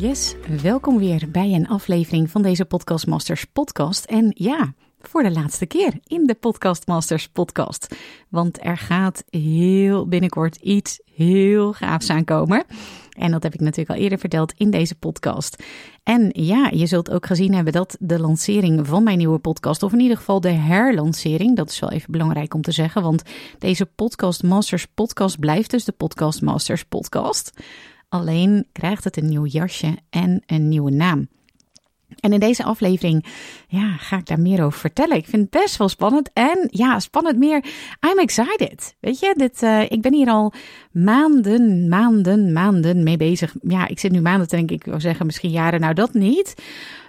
Yes, welkom weer bij een aflevering van deze Podcast Masters podcast. En ja, voor de laatste keer in de Podcast Masters podcast. Want er gaat heel binnenkort iets heel gaafs aankomen. En dat heb ik natuurlijk al eerder verteld in deze podcast. En ja, je zult ook gezien hebben dat de lancering van mijn nieuwe podcast, of in ieder geval de herlancering, dat is wel even belangrijk om te zeggen, want deze Podcast Masters podcast blijft dus de Podcast Masters podcast. Alleen krijgt het een nieuw jasje en een nieuwe naam. En in deze aflevering ja, ga ik daar meer over vertellen. Ik vind het best wel spannend. En ja, spannend meer. I'm excited. Weet je, dit, uh, ik ben hier al maanden, maanden, maanden mee bezig. Ja, ik zit nu maanden denk ik wil zeggen misschien jaren. Nou, dat niet.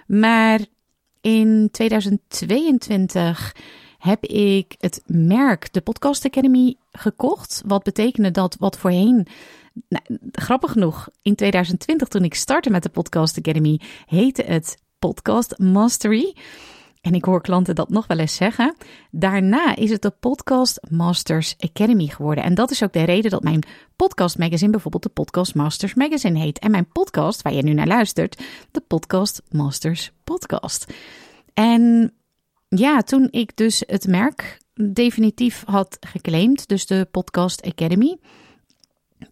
Maar in 2022 heb ik het merk, de Podcast Academy, gekocht. Wat betekende dat wat voorheen nou, grappig genoeg, in 2020 toen ik startte met de Podcast Academy, heette het Podcast Mastery. En ik hoor klanten dat nog wel eens zeggen. Daarna is het de Podcast Masters Academy geworden. En dat is ook de reden dat mijn podcast magazine bijvoorbeeld de Podcast Masters Magazine heet. En mijn podcast, waar je nu naar luistert, de Podcast Masters Podcast. En ja, toen ik dus het merk definitief had geclaimd, dus de Podcast Academy,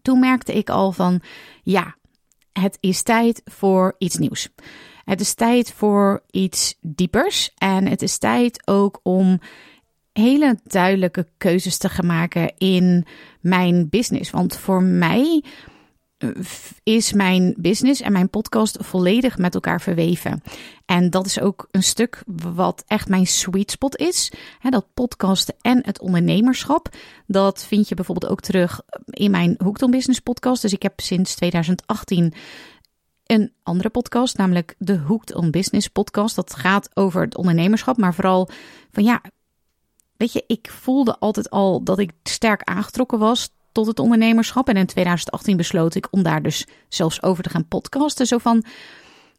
toen merkte ik al van ja, het is tijd voor iets nieuws. Het is tijd voor iets diepers en het is tijd ook om hele duidelijke keuzes te gaan maken in mijn business. Want voor mij is mijn business en mijn podcast volledig met elkaar verweven. En dat is ook een stuk wat echt mijn sweet spot is. dat podcasten en het ondernemerschap. Dat vind je bijvoorbeeld ook terug in mijn Hooked on Business podcast. Dus ik heb sinds 2018 een andere podcast, namelijk de Hooked on Business podcast. Dat gaat over het ondernemerschap, maar vooral van ja, weet je, ik voelde altijd al dat ik sterk aangetrokken was tot het ondernemerschap. En in 2018 besloot ik om daar dus zelfs over te gaan podcasten. Zo van,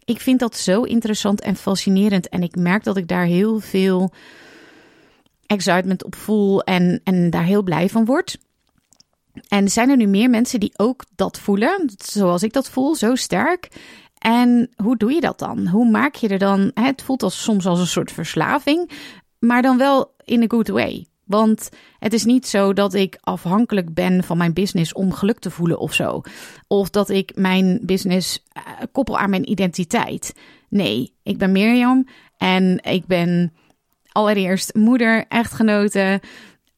ik vind dat zo interessant en fascinerend. En ik merk dat ik daar heel veel excitement op voel en, en daar heel blij van word. En zijn er nu meer mensen die ook dat voelen, zoals ik dat voel, zo sterk? En hoe doe je dat dan? Hoe maak je er dan? Het voelt als, soms als een soort verslaving, maar dan wel in a good way. Want het is niet zo dat ik afhankelijk ben van mijn business om geluk te voelen of zo. Of dat ik mijn business uh, koppel aan mijn identiteit. Nee, ik ben Mirjam en ik ben allereerst moeder, echtgenote,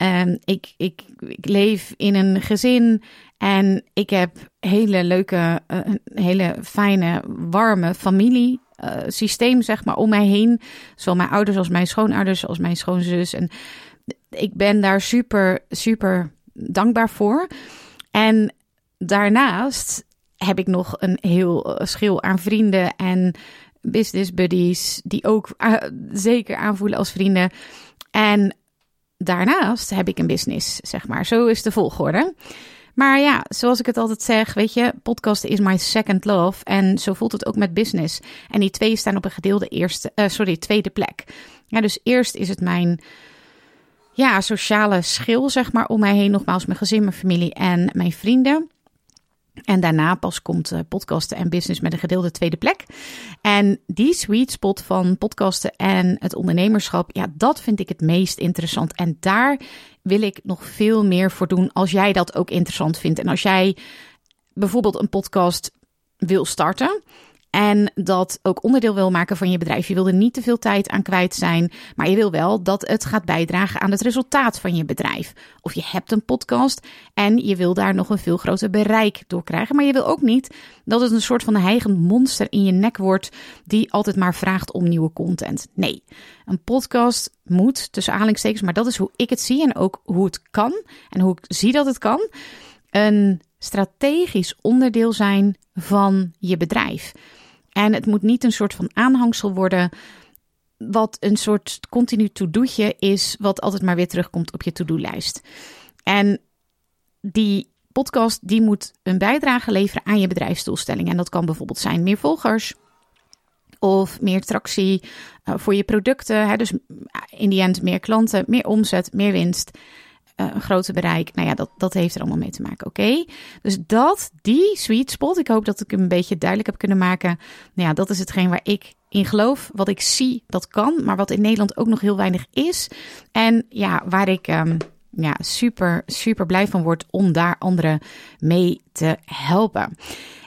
Um, ik, ik, ik leef in een gezin en ik heb hele leuke, uh, hele fijne, warme familie. Uh, systeem, zeg maar, om mij heen. Zowel mijn ouders als mijn schoonouders, als mijn schoonzus. En ik ben daar super, super dankbaar voor. En daarnaast heb ik nog een heel uh, schil aan vrienden en business buddies, die ook uh, zeker aanvoelen als vrienden. En daarnaast heb ik een business, zeg maar. Zo is de volgorde. Maar ja, zoals ik het altijd zeg, weet je, podcast is my second love. En zo voelt het ook met business. En die twee staan op een gedeelde eerste, uh, sorry, tweede plek. Ja, dus eerst is het mijn ja, sociale schil, zeg maar, om mij heen. Nogmaals, mijn gezin, mijn familie en mijn vrienden. En daarna pas komt uh, podcasten en business met een gedeelde tweede plek. En die sweet spot van podcasten en het ondernemerschap, ja, dat vind ik het meest interessant. En daar wil ik nog veel meer voor doen als jij dat ook interessant vindt. En als jij bijvoorbeeld een podcast wil starten en dat ook onderdeel wil maken van je bedrijf. Je wil er niet te veel tijd aan kwijt zijn, maar je wil wel dat het gaat bijdragen aan het resultaat van je bedrijf. Of je hebt een podcast en je wil daar nog een veel groter bereik door krijgen, maar je wil ook niet dat het een soort van heigend monster in je nek wordt die altijd maar vraagt om nieuwe content. Nee, een podcast moet tussen aanhalingstekens, maar dat is hoe ik het zie en ook hoe het kan en hoe ik zie dat het kan een strategisch onderdeel zijn van je bedrijf. En het moet niet een soort van aanhangsel worden, wat een soort continu to-doetje is, wat altijd maar weer terugkomt op je to-do-lijst. En die podcast die moet een bijdrage leveren aan je bedrijfsdoelstelling. En dat kan bijvoorbeeld zijn meer volgers, of meer tractie uh, voor je producten. Dus in die end meer klanten, meer omzet, meer winst. Uh, een groter bereik. Nou ja, dat, dat heeft er allemaal mee te maken. Oké. Dus dat, die sweet spot. Ik hoop dat ik hem een beetje duidelijk heb kunnen maken. Nou ja, dat is hetgeen waar ik in geloof. Wat ik zie, dat kan. Maar wat in Nederland ook nog heel weinig is. En ja, waar ik. Um, ja, super, super blij van word om daar anderen mee te helpen.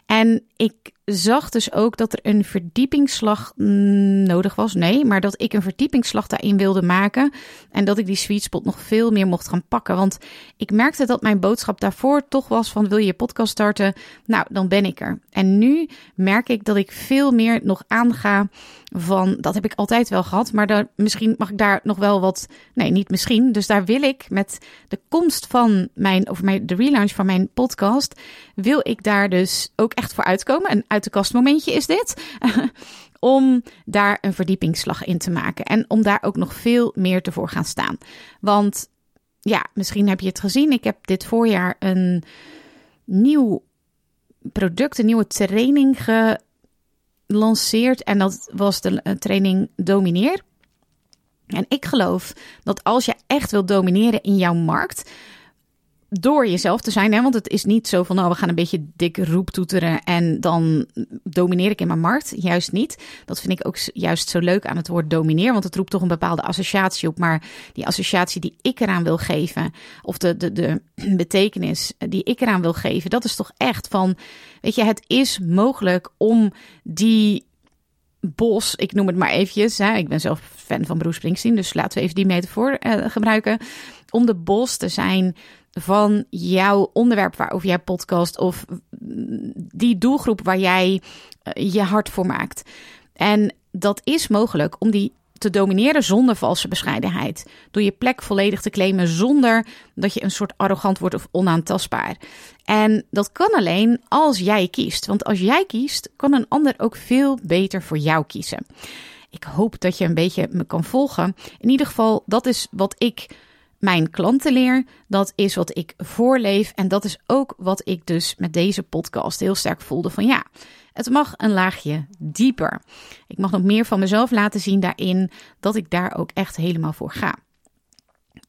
En ik zag dus ook dat er een verdiepingsslag nodig was. Nee, maar dat ik een verdiepingsslag daarin wilde maken. En dat ik die sweet spot nog veel meer mocht gaan pakken. Want ik merkte dat mijn boodschap daarvoor toch was van wil je je podcast starten? Nou, dan ben ik er. En nu merk ik dat ik veel meer nog aanga van dat heb ik altijd wel gehad, maar misschien mag ik daar nog wel wat. Nee, niet misschien. Dus daar wil ik met de komst van mijn, of mijn, de relaunch van mijn podcast, wil ik daar dus ook echt voor uitkomen. Een uit de kast momentje is dit. om daar een verdiepingsslag in te maken en om daar ook nog veel meer te voor gaan staan. Want ja, misschien heb je het gezien. Ik heb dit voorjaar een nieuw product, een nieuwe training ge lanceert. En dat was de eh, training Domineer. En ik geloof dat als je echt wilt domineren in jouw markt, door jezelf te zijn. Hè? Want het is niet zo van, nou, we gaan een beetje dik roep toeteren en dan domineer ik in mijn markt. Juist niet. Dat vind ik ook juist zo leuk aan het woord domineer, want het roept toch een bepaalde associatie op. Maar die associatie die ik eraan wil geven, of de, de, de betekenis die ik eraan wil geven, dat is toch echt van, weet je, het is mogelijk om die bos, ik noem het maar eventjes. Hè. Ik ben zelf fan van Bruce Springsteen, dus laten we even die metafoor uh, gebruiken. Om de bos te zijn van jouw onderwerp waarover jij podcast of die doelgroep waar jij eh, je hart voor maakt. En dat is mogelijk om die te domineren zonder valse bescheidenheid. Door je plek volledig te claimen zonder dat je een soort arrogant wordt of onaantastbaar. En dat kan alleen als jij kiest. Want als jij kiest, kan een ander ook veel beter voor jou kiezen. Ik hoop dat je een beetje me kan volgen. In ieder geval, dat is wat ik mijn klanten leer. Dat is wat ik voorleef. En dat is ook wat ik dus met deze podcast heel sterk voelde van ja, het mag een laagje dieper. Ik mag nog meer van mezelf laten zien daarin dat ik daar ook echt helemaal voor ga.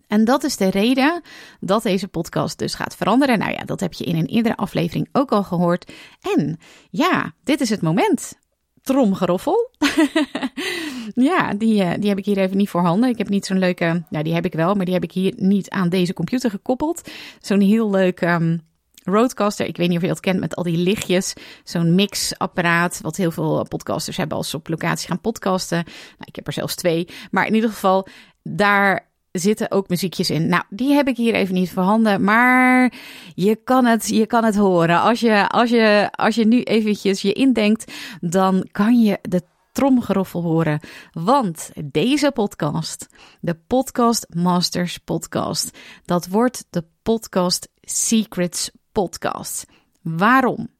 En dat is de reden dat deze podcast dus gaat veranderen. Nou ja, dat heb je in een eerdere aflevering ook al gehoord. En ja, dit is het moment tromgeroffel. ja, die, uh, die heb ik hier even niet voorhanden. Ik heb niet zo'n leuke, nou die heb ik wel, maar die heb ik hier niet aan deze computer gekoppeld. Zo'n heel leuk um, Roadcaster. Ik weet niet of je dat kent met al die lichtjes. Zo'n mixapparaat, wat heel veel podcasters hebben als ze op locatie gaan podcasten. Nou, ik heb er zelfs twee. Maar in ieder geval, daar zitten ook muziekjes in. Nou, die heb ik hier even niet voorhanden, maar je kan het, je kan het horen. Als je, als je, als je nu eventjes je indenkt, dan kan je de tromgeroffel horen. Want deze podcast, de Podcast Masters podcast, dat wordt de Podcast Secrets podcast. Waarom?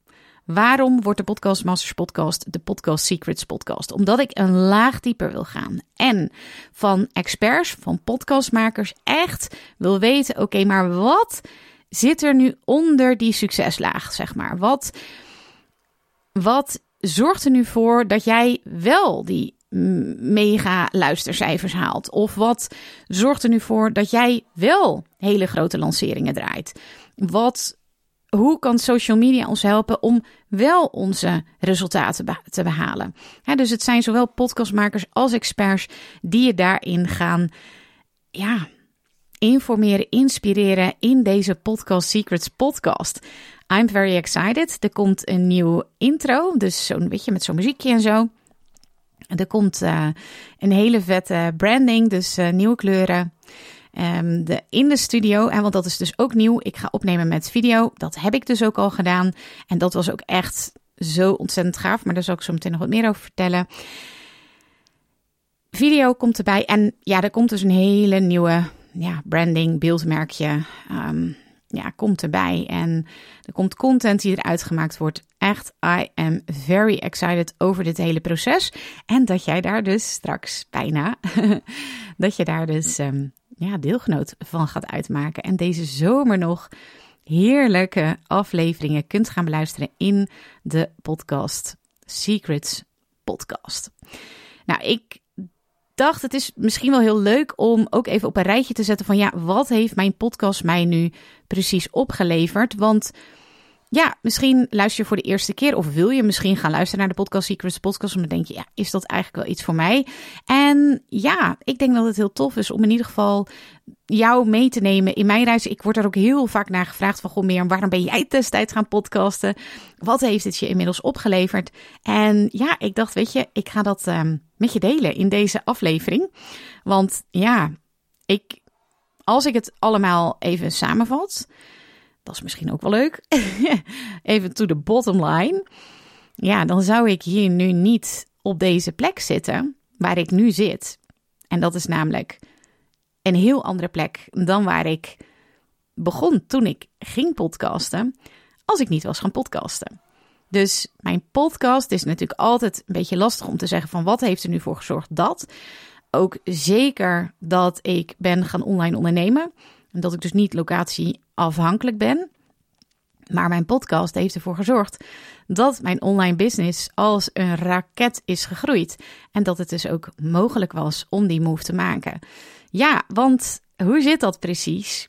Waarom wordt de Podcast Masters podcast de Podcast Secrets podcast? Omdat ik een laag dieper wil gaan. En van experts, van podcastmakers echt wil weten, oké, maar wat zit er nu onder die succeslaag, zeg maar? Wat, wat zorgt er nu voor dat jij wel die mega luistercijfers haalt? Of wat zorgt er nu voor dat jij wel hele grote lanceringen draait? Wat hoe kan social media ons helpen om wel onze resultaten te behalen? dus het zijn zowel podcastmakers als experts die je daarin gaan ja, informeren, inspireren in deze Podcast Secrets podcast. I'm very excited. Er komt een nieuw intro, dus zo'n beetje met zo'n muziekje en zo. Er komt uh, een hele vette branding, dus uh, nieuwe kleuren. Um, de, in de studio, want dat is dus ook nieuw. Ik ga opnemen met video. Dat heb ik dus ook al gedaan. En dat was ook echt zo ontzettend gaaf. Maar daar zal ik zo meteen nog wat meer over vertellen. Video komt erbij. En ja, er komt dus een hele nieuwe ja, branding, beeldmerkje. Um, ja, komt erbij. En er komt content die eruit gemaakt wordt. Echt, I am very excited over dit hele proces. En dat jij daar dus straks bijna, dat je daar dus um, ja, deelgenoot van gaat uitmaken. En deze zomer nog heerlijke afleveringen kunt gaan beluisteren in de podcast Secrets Podcast. Nou, ik dacht, het is misschien wel heel leuk om ook even op een rijtje te zetten van ja, wat heeft mijn podcast mij nu precies opgeleverd? Want ja, misschien luister je voor de eerste keer of wil je misschien gaan luisteren naar de podcast Secrets Podcast. En dan denk je, ja, is dat eigenlijk wel iets voor mij? En ja, ik denk dat het heel tof is om in ieder geval jou mee te nemen in mijn reis. Ik word er ook heel vaak naar gevraagd van, goh meer, waarom ben jij destijds gaan podcasten? Wat heeft het je inmiddels opgeleverd? En ja, ik dacht, weet je, ik ga dat um, met je delen in deze aflevering. Want ja, ik, als ik het allemaal even samenvat dat is misschien ook wel leuk. Even to the bottom line. Ja, dan zou ik hier nu niet op deze plek zitten waar ik nu zit. En dat is namelijk een heel andere plek dan waar ik begon toen ik ging podcasten, als ik niet was gaan podcasten. Dus mijn podcast is natuurlijk altijd een beetje lastig om te zeggen van wat heeft er nu voor gezorgd dat. Ook zeker dat ik ben gaan online ondernemen. En dat ik dus niet locatieafhankelijk ben. Maar mijn podcast heeft ervoor gezorgd dat mijn online business als een raket is gegroeid. En dat het dus ook mogelijk was om die move te maken. Ja, want hoe zit dat precies?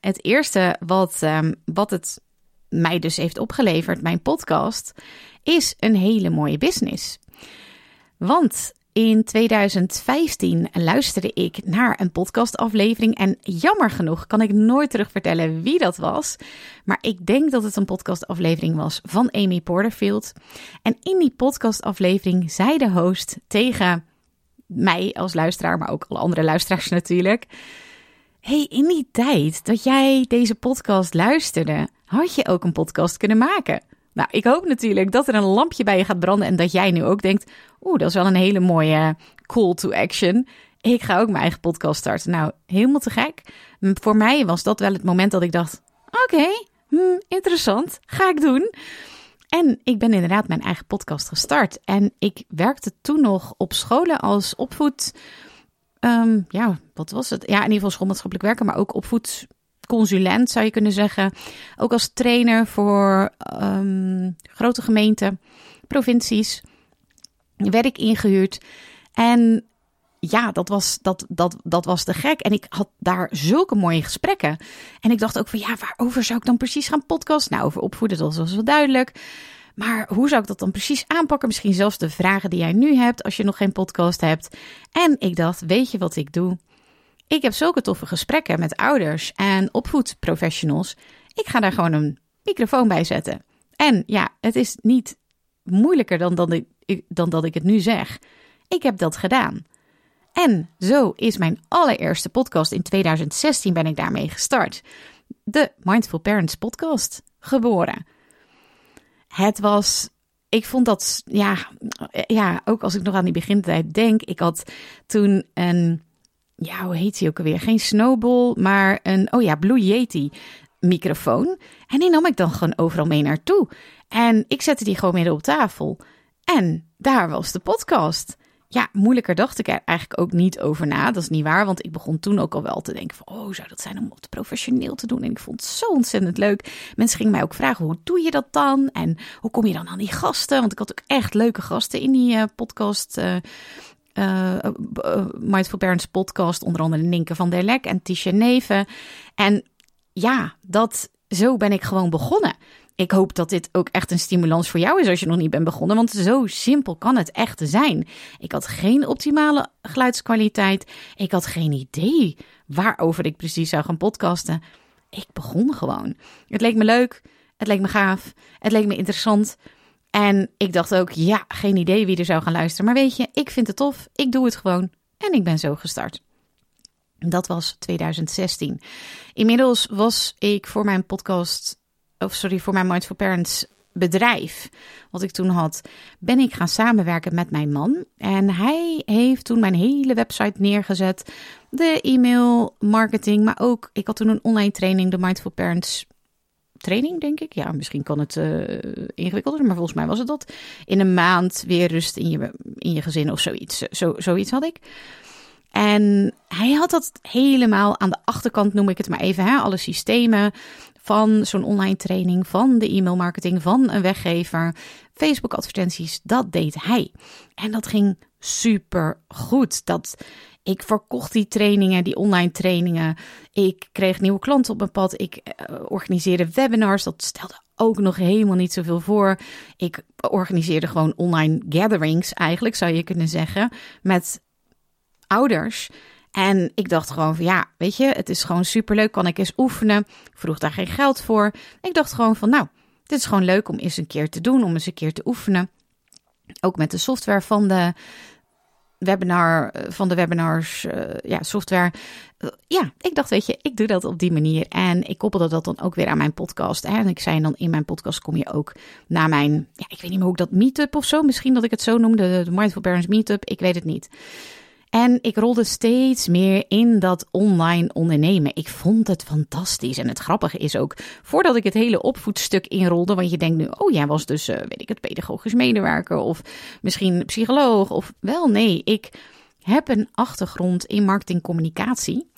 Het eerste wat, ehm, wat het mij dus heeft opgeleverd, mijn podcast, is een hele mooie business. Want in 2015 luisterde ik naar een podcastaflevering en jammer genoeg kan ik nooit terug vertellen wie dat was. Maar ik denk dat het een podcastaflevering was van Amy Porterfield. En in die podcastaflevering zei de host tegen mij als luisteraar, maar ook alle andere luisteraars natuurlijk. Hey, in die tijd dat jij deze podcast luisterde, had je ook een podcast kunnen maken. Nou, ik hoop natuurlijk dat er een lampje bij je gaat branden en dat jij nu ook denkt: oeh, dat is wel een hele mooie call to action. Ik ga ook mijn eigen podcast starten. Nou, helemaal te gek. Voor mij was dat wel het moment dat ik dacht: oké, hm, interessant, ga ik doen. En ik ben inderdaad mijn eigen podcast gestart. En ik werkte toen nog op scholen als opvoed. Ehm, ja, wat was het? Ja, in ieder geval schoolmaatschappelijk werken, maar ook opvoed consulent, zou je kunnen zeggen. Ook als trainer voor ehm, grote gemeenten, provincies. Werd ik ingehuurd. En ja, dat was, dat, dat, dat was te gek. En ik had daar zulke mooie gesprekken. En ik dacht ook van ja, waarover zou ik dan precies gaan podcasten? Nou, over opvoeden, dat was wel duidelijk. Maar hoe zou ik dat dan precies aanpakken? Misschien zelfs de vragen die jij nu hebt als je nog geen podcast hebt. En ik dacht, weet je wat ik doe? Ik heb zulke toffe gesprekken met ouders en opvoedprofessionals. Ik ga daar gewoon een microfoon bij zetten. En ja, het is niet moeilijker dan, dan, ik, dan dat ik het nu zeg. Ik heb dat gedaan. En zo is mijn allereerste podcast in 2016 ben ik daarmee gestart. De Mindful Parents podcast geboren. Het was ik vond dat, ja, ja, ook als ik nog aan die begintijd denk. Ik had toen een ja, hoe heet die ook alweer? Geen Snowball, maar een, oh ja, Blue Yeti microfoon. En die nam ik dan gewoon overal mee naartoe. En ik zette die gewoon midden op tafel. En daar was de podcast. Ja, moeilijker dacht ik er eigenlijk ook niet over na. Dat is niet waar, want ik begon toen ook al wel te denken van... oh, zou dat zijn om het professioneel te doen? En ik vond het zo ontzettend leuk. Mensen gingen mij ook vragen, hoe doe je dat dan? En hoe kom je dan aan die gasten? Want ik had ook echt leuke gasten in die uh, podcast... Uh, uh, Mindful Parents podcast, onder andere Ninke van der Lek en Tisha Neven. En ja, dat, zo ben ik gewoon begonnen. Ik hoop dat dit ook echt een stimulans voor jou is als je nog niet bent begonnen, want zo simpel kan het echt zijn. Ik had geen optimale geluidskwaliteit. Ik had geen idee waarover ik precies zou gaan podcasten. Ik begon gewoon. Het leek me leuk, het leek me gaaf, het leek me interessant. En ik dacht ook, ja, geen idee wie er zou gaan luisteren. Maar weet je, ik vind het tof. Ik doe het gewoon. En ik ben zo gestart. Dat was 2016. Inmiddels was ik voor mijn podcast, of sorry, voor mijn Mindful Parents bedrijf wat ik toen had, ben ik gaan samenwerken met mijn man. En hij heeft toen mijn hele website neergezet. De e-mail marketing, maar ook, ik had toen een online training, de Mindful Parents training, denk ik. Ja, misschien kan het uh, ingewikkelder, maar volgens mij was het dat. In een maand weer rust in je, in je gezin of zoiets. Zo, zoiets had ik. En hij had dat helemaal aan de achterkant, noem ik het maar even. Hè? Alle systemen van zo'n online training, van de e-mail marketing, van een weggever, Facebook advertenties. Dat deed hij. En dat ging super goed. Dat, ik verkocht die trainingen, die online trainingen. Ik kreeg nieuwe klanten op mijn pad. Ik uh, organiseerde webinars. Dat stelde ook nog helemaal niet zoveel voor. Ik organiseerde gewoon online gatherings, eigenlijk zou je kunnen zeggen, met ouders. En ik dacht gewoon van ja, weet je, het is gewoon superleuk. Kan ik eens oefenen? Ik vroeg daar geen geld voor. Ik dacht gewoon van nou, dit is gewoon leuk om eens een keer te doen, om eens een keer te oefenen. Ook met de software van de webinar, van de webinars, uh, ja, software. ja, ik dacht, weet je, ik doe dat op die manier. En ik koppelde dat dan ook weer aan mijn podcast. En ik zei dan in mijn podcast kom je ook naar mijn, ja, ik weet niet meer hoe ik dat meetup of zo. Misschien dat ik het zo noemde, de Mindful Parents Meetup. Ik weet het niet. En ik rolde steeds meer in dat online ondernemen. Ik vond het fantastisch. En het grappige is ook, voordat ik het hele opvoedstuk inrolde, want je denkt nu, oh jij was dus, uh, weet ik het, pedagogisch medewerker of misschien psycholoog of wel, nee, ik heb een achtergrond in marketingcommunicatie.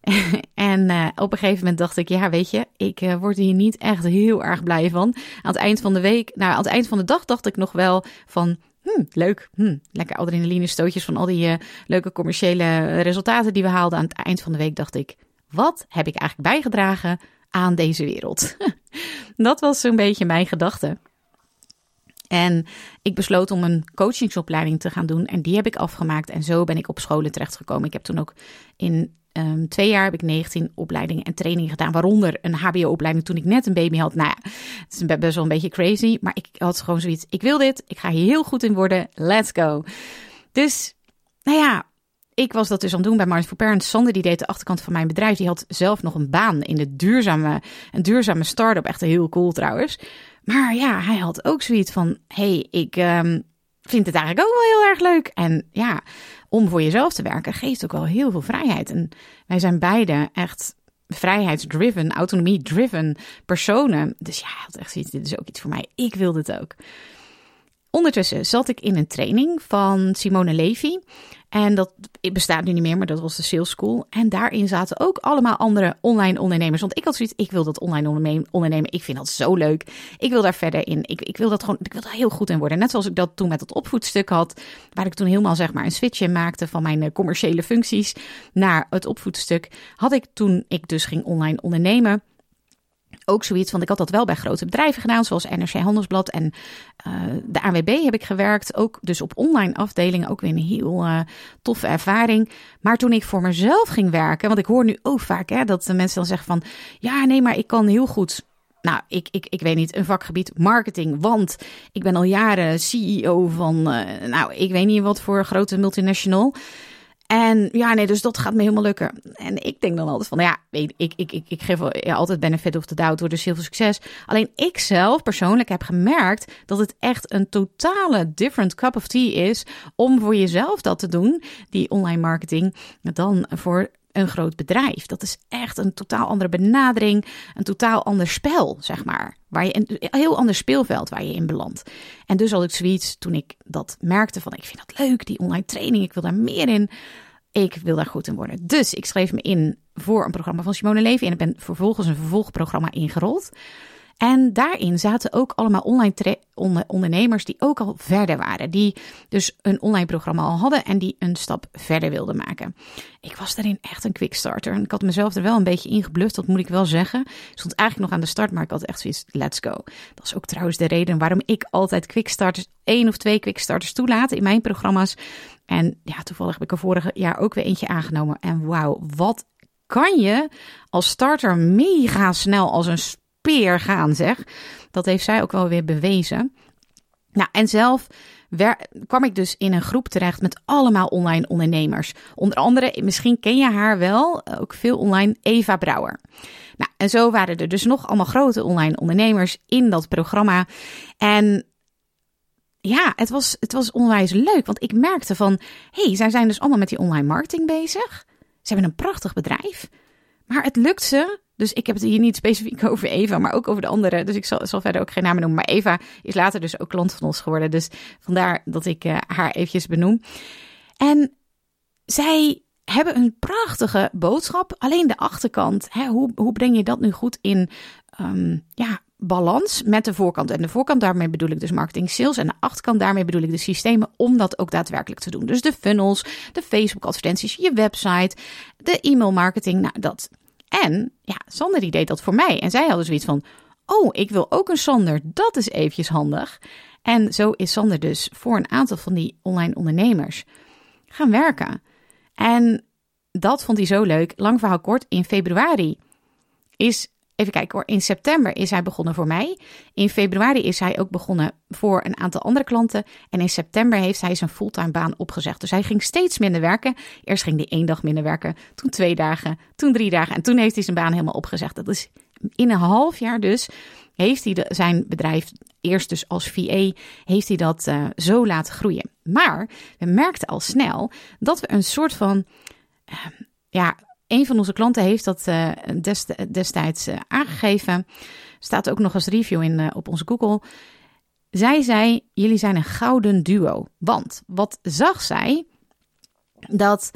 en uh, op een gegeven moment dacht ik, ja, weet je, ik uh, word hier niet echt heel erg blij van. Aan het eind van de week, nou, aan het eind van de dag dacht ik nog wel van, Hm, leuk. Hm, lekker adrenaline stootjes van al die uh, leuke commerciële resultaten die we haalden. Aan het eind van de week dacht ik, wat heb ik eigenlijk bijgedragen aan deze wereld? dat was zo'n beetje mijn gedachte. En ik besloot om een coachingsopleiding te gaan doen. En die heb ik afgemaakt. En zo ben ik op scholen terechtgekomen. Ik heb toen ook in um, twee jaar heb ik 19 opleidingen en trainingen gedaan. Waaronder een HBO-opleiding toen ik net een baby had. Nou ja, het is best wel een beetje crazy. Maar ik had gewoon zoiets. Ik wil dit. Ik ga hier heel goed in worden. Let's go. Dus, nou ja, ik was dat dus aan het doen bij Mindful Parents. Sander die deed de achterkant van mijn bedrijf. Die had zelf nog een baan in de duurzame, een duurzame start-up. Echt heel cool trouwens. Maar ja, hij had ook zoiets van: hey, ik um, vind het eigenlijk ook wel heel erg leuk. En ja, om voor jezelf te werken geeft ook wel heel veel vrijheid. En wij zijn beide echt vrijheidsdriven, autonomie-driven personen. Dus ja, had echt zoiets: dit is ook iets voor mij. Ik wil dit ook. Ondertussen zat ik in een training van Simone Levy. En dat bestaat nu niet meer, maar dat was de Sales School. En daarin zaten ook allemaal andere online ondernemers. Want ik had zoiets, ik wil dat online ondernemen. Ik vind dat zo leuk. Ik wil daar verder in. Ik, ik wil dat gewoon, ik wil daar heel goed in worden. Net zoals ik dat toen met het opvoedstuk had. Waar ik toen helemaal zeg maar een switch in maakte van mijn eh, commerciële functies naar het opvoedstuk. Had ik toen ik dus ging online ondernemen ook zoiets, want ik had dat wel bij grote bedrijven gedaan, zoals NRC Handelsblad en uh, de AWB heb ik gewerkt. Ook dus op online afdelingen, ook weer een heel uh, toffe ervaring. Maar toen ik voor mezelf ging werken, want ik hoor nu ook vaak hè, dat de mensen dan zeggen van, ja nee, maar ik kan heel goed nou, ik, ik, ik weet niet, een vakgebied marketing. Want ik ben al jaren CEO van, uh, nou, ik weet niet wat voor grote multinational. En ja, nee, dus dat gaat me helemaal lukken. En ik denk dan altijd van, ja, ik, ik, ik, ik geef ja, altijd benefit of the doubt door dus heel veel succes. Alleen ik zelf persoonlijk heb gemerkt dat het echt een totale different cup of tea is om voor jezelf dat te doen, die online marketing, dan voor een groot bedrijf. Dat is echt een totaal andere benadering, een totaal ander spel, zeg maar. Waar je een heel ander speelveld waar je in belandt. En dus had ik zoiets toen ik dat merkte van ik vind dat leuk, die online training, ik wil daar meer in. Ik wil daar goed in worden. Dus ik schreef me in voor een programma van Simone Levy en ik ben vervolgens een vervolgprogramma ingerold. En daarin zaten ook allemaal online ondernemers die ook al verder waren. Die dus een online programma al hadden en die een stap verder wilden maken. Ik was daarin echt een quickstarter. En ik had mezelf er wel een beetje in gebluft, dat moet ik wel zeggen. Ik stond eigenlijk nog aan de start, maar ik had echt zoiets, let's go. Dat is ook trouwens de reden waarom ik altijd quickstarters, één of twee quickstarters toelaat in mijn programma's. En ja, toevallig heb ik er vorig jaar ook weer eentje aangenomen. En wauw, wat kan je als starter mega snel als een gaan, zeg. Dat heeft zij ook wel weer bewezen. Nou, en zelf kwam ik dus in een groep terecht met allemaal online ondernemers. Onder andere, misschien ken je haar wel, ook veel online, Eva Brouwer. Nou, en zo waren er dus nog allemaal grote online ondernemers in dat programma. En ja, het was, het was onwijs leuk, want ik merkte van, hey, zij zijn dus allemaal met die online marketing bezig. Ze hebben een prachtig bedrijf, maar het lukt ze. Dus ik heb het hier niet specifiek over Eva, maar ook over de andere. Dus ik zal, zal verder ook geen namen noemen. Maar Eva is later dus ook klant van ons geworden. Dus vandaar dat ik uh, haar eventjes benoem. En zij hebben een prachtige boodschap. Alleen de achterkant, hè, hoe, hoe breng je dat nu goed in um, ja, balans met de voorkant. En de voorkant, daarmee bedoel ik dus marketing sales. En de achterkant, daarmee bedoel ik de systemen om dat ook daadwerkelijk te doen. Dus de funnels, de Facebook advertenties, je website, de e-mail marketing. Nou, dat. En ja, Sander die deed dat voor mij. En zij hadden zoiets van, oh, ik wil ook een Sander. Dat is eventjes handig. En zo is Sander dus voor een aantal van die online ondernemers gaan werken. En dat vond hij zo leuk. Lang verhaal kort, in februari is Even kijken hoor. In september is hij begonnen voor mij. In februari is hij ook begonnen voor een aantal andere klanten. En in september heeft hij zijn fulltime baan opgezegd. Dus hij ging steeds minder werken. Eerst ging hij één dag minder werken. Toen twee dagen. Toen drie dagen. En toen heeft hij zijn baan helemaal opgezegd. Dat is in een half jaar dus. Heeft hij zijn bedrijf, eerst dus als VA, heeft hij dat uh, zo laten groeien. Maar we merkten al snel dat we een soort van. Uh, ja, een van onze klanten heeft dat uh, destijds uh, aangegeven. Staat ook nog als review in, uh, op onze Google. Zij zei: Jullie zijn een gouden duo. Want wat zag zij? Dat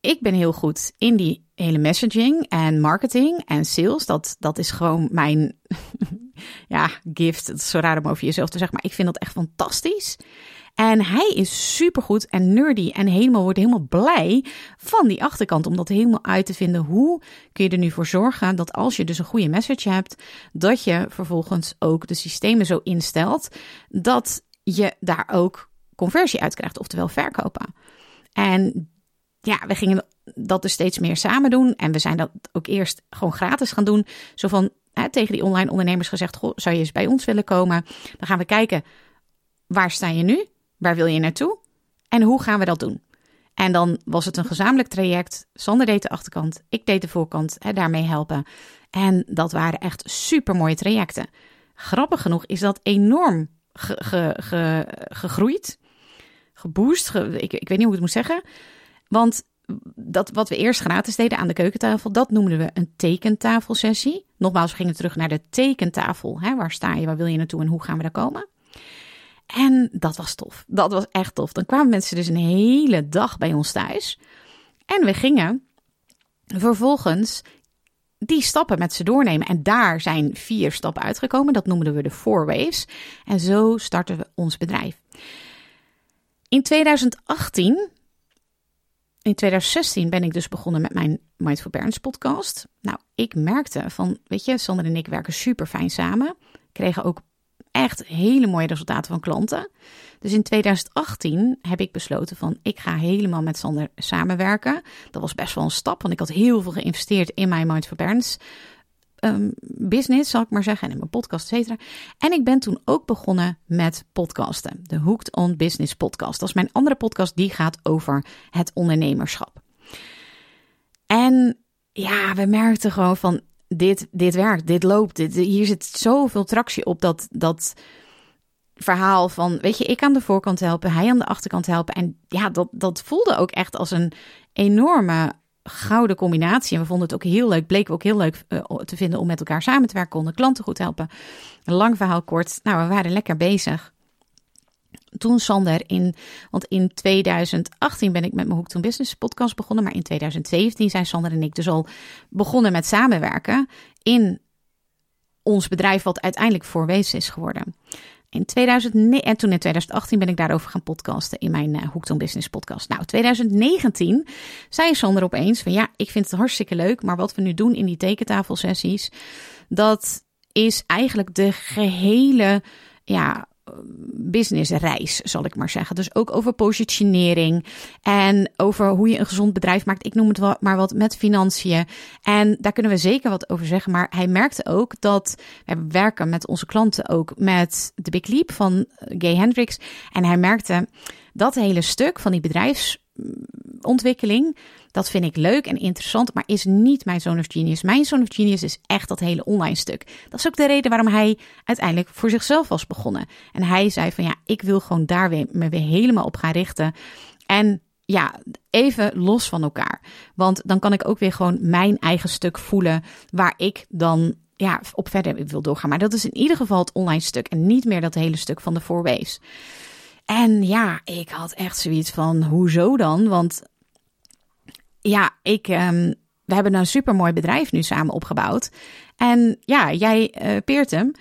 ik ben heel goed in die hele messaging en marketing en sales. Dat, dat is gewoon mijn ja, gift. Het is zo raar om over jezelf te zeggen, maar ik vind dat echt fantastisch. En hij is supergoed en nerdy en helemaal wordt helemaal blij van die achterkant. Om dat helemaal uit te vinden. Hoe kun je er nu voor zorgen dat als je dus een goede message hebt, dat je vervolgens ook de systemen zo instelt dat je daar ook conversie uit krijgt, oftewel verkopen. En ja, we gingen dat dus steeds meer samen doen. En we zijn dat ook eerst gewoon gratis gaan doen. Zo van hè, tegen die online ondernemers gezegd: Goh, zou je eens bij ons willen komen? Dan gaan we kijken, waar sta je nu? Waar wil je naartoe? En hoe gaan we dat doen? En dan was het een gezamenlijk traject. Sander deed de achterkant, ik deed de voorkant, hè, daarmee helpen. En dat waren echt super mooie trajecten. Grappig genoeg is dat enorm gegroeid, geboost. ik, ik weet niet hoe ik het moet zeggen. Want dat wat we eerst gratis deden aan de keukentafel, dat noemden we een tekentafelsessie. Nogmaals, we gingen terug naar de tekentafel. Hè? Waar sta je, waar wil je naartoe en hoe gaan we daar komen? En dat was tof. Dat was echt tof. Dan kwamen mensen dus een hele dag bij ons thuis. En we gingen vervolgens die stappen met ze doornemen. En daar zijn vier stappen uitgekomen. Dat noemden we de Four. En zo starten we ons bedrijf. In 2018, in 2016 ben ik dus begonnen met mijn Mindful Parents podcast. Nou, ik merkte van, weet je, Sander en ik werken super fijn samen. Kregen ook echt hele mooie resultaten van klanten. Dus in 2018 heb ik besloten van ik ga helemaal met Sander samenwerken. Dat was best wel een stap, want ik had heel veel geïnvesteerd in mijn Mind for Parents um, business, zal ik maar zeggen, en in mijn podcast, et cetera. En ik ben toen ook begonnen met podcasten. De Hooked on Business podcast. Dat is mijn andere podcast, die gaat over het ondernemerschap. En ja, we merkten gewoon van dit, dit werkt, dit loopt, dit, hier zit zoveel tractie op dat, dat verhaal van, weet je, ik aan de voorkant helpen, hij aan de achterkant helpen. En ja, dat, dat voelde ook echt als een enorme gouden combinatie. En we vonden het ook heel leuk, bleek ook heel leuk uh, te vinden om met elkaar samen te werken, konden klanten goed helpen. Een lang verhaal kort, nou, we waren lekker bezig toen Sander in, want in 2018 ben ik met mijn Hoek Toen Business podcast begonnen, maar in 2017 zijn Sander en ik dus al begonnen met samenwerken in ons bedrijf, wat uiteindelijk voor Wees is geworden. In 2009, en toen in 2018 ben ik daarover gaan podcasten in mijn uh, Business podcast. Nou, 2019 zei Sander opeens van ja, ik vind het hartstikke leuk, maar wat we nu doen in die tekentafelsessies, dat is eigenlijk de gehele ja, businessreis, zal ik maar zeggen. Dus ook over positionering en over hoe je een gezond bedrijf maakt. Ik noem het wel maar wat met financiën. En daar kunnen we zeker wat over zeggen. Maar hij merkte ook dat we werken met onze klanten ook met de Big Leap van Gay Hendricks. En hij merkte dat hele stuk van die bedrijfsontwikkeling dat vind ik leuk en interessant, maar is niet mijn Zone of Genius. Mijn Zone of Genius is echt dat hele online stuk. Dat is ook de reden waarom hij uiteindelijk voor zichzelf was begonnen. En hij zei van ja, ik wil gewoon daar weer, me weer helemaal op gaan richten. En ja, even los van elkaar. Want dan kan ik ook weer gewoon mijn eigen stuk voelen waar ik dan ja, op verder wil doorgaan. Maar dat is in ieder geval het online stuk en niet meer dat hele stuk van de four waves. En ja, ik had echt zoiets van, hoezo dan? Want ja, ik, um, we hebben een supermooi bedrijf nu samen opgebouwd. En ja, jij uh, peert hem.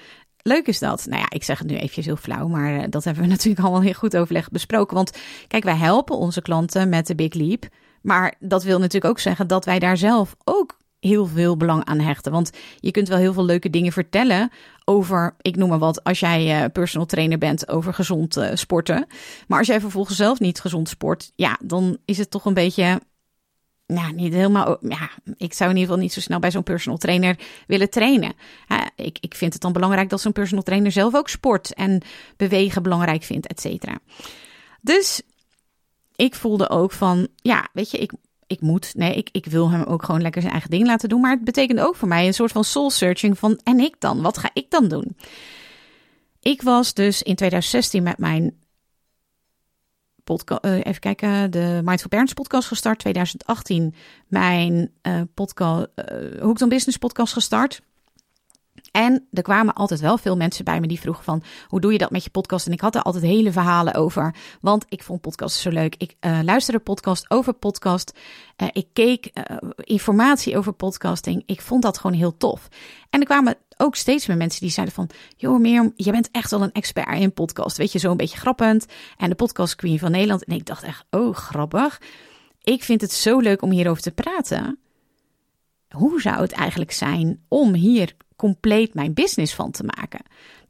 Leuk is dat. Nou ja, ik zeg het nu eventjes heel flauw, maar uh, dat hebben we natuurlijk allemaal heel goed overleg besproken. Want kijk, wij helpen onze klanten met de Big Leap. Maar dat wil natuurlijk ook zeggen dat wij daar zelf ook heel veel belang aan hechten. Want je kunt wel heel veel leuke dingen vertellen over, ik noem maar wat, als jij uh, personal trainer bent, over gezond uh, sporten. Maar als jij vervolgens zelf niet gezond sport, ja, dan is het toch een beetje nou, niet helemaal. Ja, ik zou in ieder geval niet zo snel bij zo'n personal trainer willen trainen. ik, ik vind het dan belangrijk dat zo'n personal trainer zelf ook sport en bewegen belangrijk vindt, et cetera. Dus ik voelde ook van, ja, weet je, ik, ik moet, nee, ik, ik wil hem ook gewoon lekker zijn eigen ding laten doen. Maar het betekent ook voor mij een soort van soul searching van, en ik dan? Wat ga ik dan doen? Ik was dus in 2016 met mijn podcast, uh, even kijken, de Mindful Parents podcast gestart. 2018 mijn uh, podcast, uh, Hooked on Business podcast gestart. En er kwamen altijd wel veel mensen bij me die vroegen van... hoe doe je dat met je podcast? En ik had er altijd hele verhalen over. Want ik vond podcasts zo leuk. Ik uh, luisterde podcast over podcast. Uh, ik keek uh, informatie over podcasting. Ik vond dat gewoon heel tof. En er kwamen ook steeds meer mensen die zeiden van... joh Mirjam, je bent echt wel een expert in podcast. Weet je, zo een beetje grappend. En de podcast queen van Nederland. En ik dacht echt, oh grappig. Ik vind het zo leuk om hierover te praten hoe zou het eigenlijk zijn om hier compleet mijn business van te maken?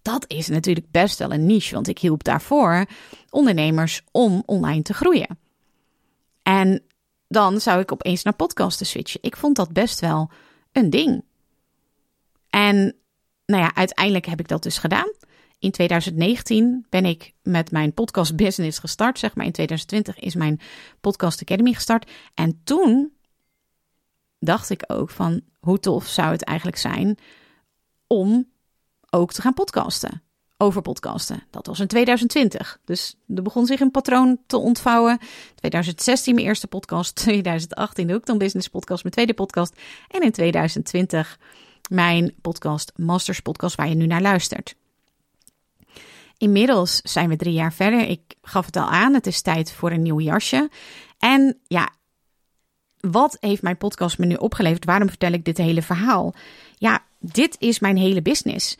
Dat is natuurlijk best wel een niche, want ik hielp daarvoor ondernemers om online te groeien. En dan zou ik opeens naar podcasten switchen. Ik vond dat best wel een ding. En nou ja, uiteindelijk heb ik dat dus gedaan. In 2019 ben ik met mijn podcast business gestart. Zeg maar in 2020 is mijn podcast academy gestart. En toen dacht ik ook van hoe tof zou het eigenlijk zijn om ook te gaan podcasten. Over podcasten. Dat was in 2020. Dus er begon zich een patroon te ontvouwen. 2016 mijn eerste podcast. 2018 ook dan Business Podcast, mijn tweede podcast. En in 2020 mijn podcast Masters Podcast, waar je nu naar luistert. Inmiddels zijn we drie jaar verder. Ik gaf het al aan, het is tijd voor een nieuw jasje. En ja, wat heeft mijn podcast me nu opgeleverd? Waarom vertel ik dit hele verhaal? Ja, dit is mijn hele business.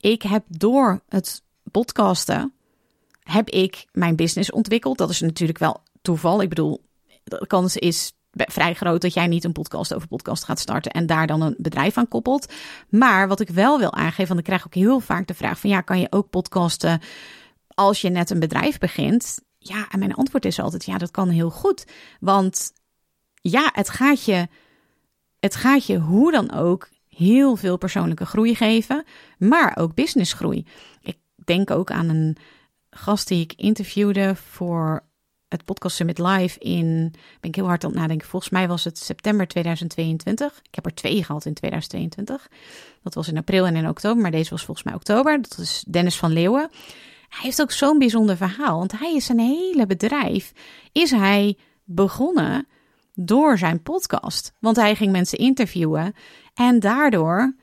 Ik heb door het podcasten heb ik mijn business ontwikkeld. Dat is natuurlijk wel toeval. Ik bedoel, de kans is vrij groot dat jij niet een podcast over podcast gaat starten en daar dan een bedrijf aan koppelt. Maar wat ik wel wil aangeven, want ik krijg ook heel vaak de vraag van ja, kan je ook podcasten als je net een bedrijf begint? Ja, en mijn antwoord is altijd ja, dat kan heel goed. Want ja, het gaat je, het gaat je hoe dan ook heel veel persoonlijke groei geven, maar ook businessgroei. Ik denk ook aan een gast die ik interviewde voor het Podcast Summit Live in, ben ik heel hard aan het nadenken, volgens mij was het september 2022. Ik heb er twee gehad in 2022. Dat was in april en in oktober, maar deze was volgens mij oktober. Dat is Dennis van Leeuwen. Hij heeft ook zo'n bijzonder verhaal, want hij is zijn hele bedrijf, is hij begonnen door zijn podcast. Want hij ging mensen interviewen en daardoor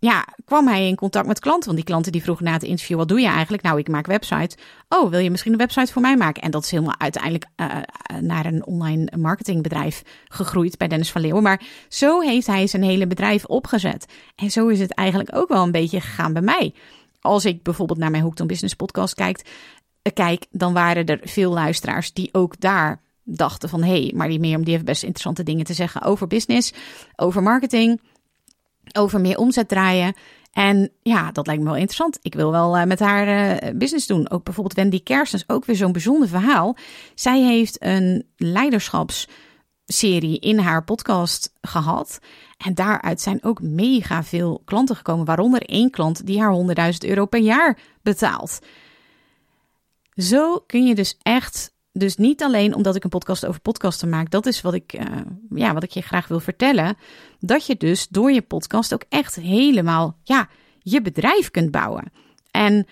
ja, kwam hij in contact met klanten. Want die klanten die vroegen na het interview: wat doe je eigenlijk? Nou, ik maak websites. Oh, wil je misschien een website voor mij maken? En dat is helemaal uiteindelijk uh, naar een online marketingbedrijf gegroeid bij Dennis van Leeuwen. Maar zo heeft hij zijn hele bedrijf opgezet. En zo is het eigenlijk ook wel een beetje gegaan bij mij. Als ik bijvoorbeeld naar mijn Hooked on Business podcast kijk, uh, kijk, dan waren er veel luisteraars die ook daar dachten van... hé, hey, maar die Mirjam die heeft best interessante dingen te zeggen over business, over marketing over meer omzet draaien. En ja, dat lijkt me wel interessant. Ik wil wel uh, met haar uh, business doen. Ook bijvoorbeeld Wendy Kersens, ook weer zo'n bijzonder verhaal. Zij heeft een leiderschapsserie in haar podcast gehad. En daaruit zijn ook mega veel klanten gekomen. Waaronder één klant die haar 100.000 euro per jaar betaalt. Zo kun je dus echt dus niet alleen omdat ik een podcast over podcasten maak, dat is wat ik, uh, ja, wat ik je graag wil vertellen. Dat je dus door je podcast ook echt helemaal ja, je bedrijf kunt bouwen. En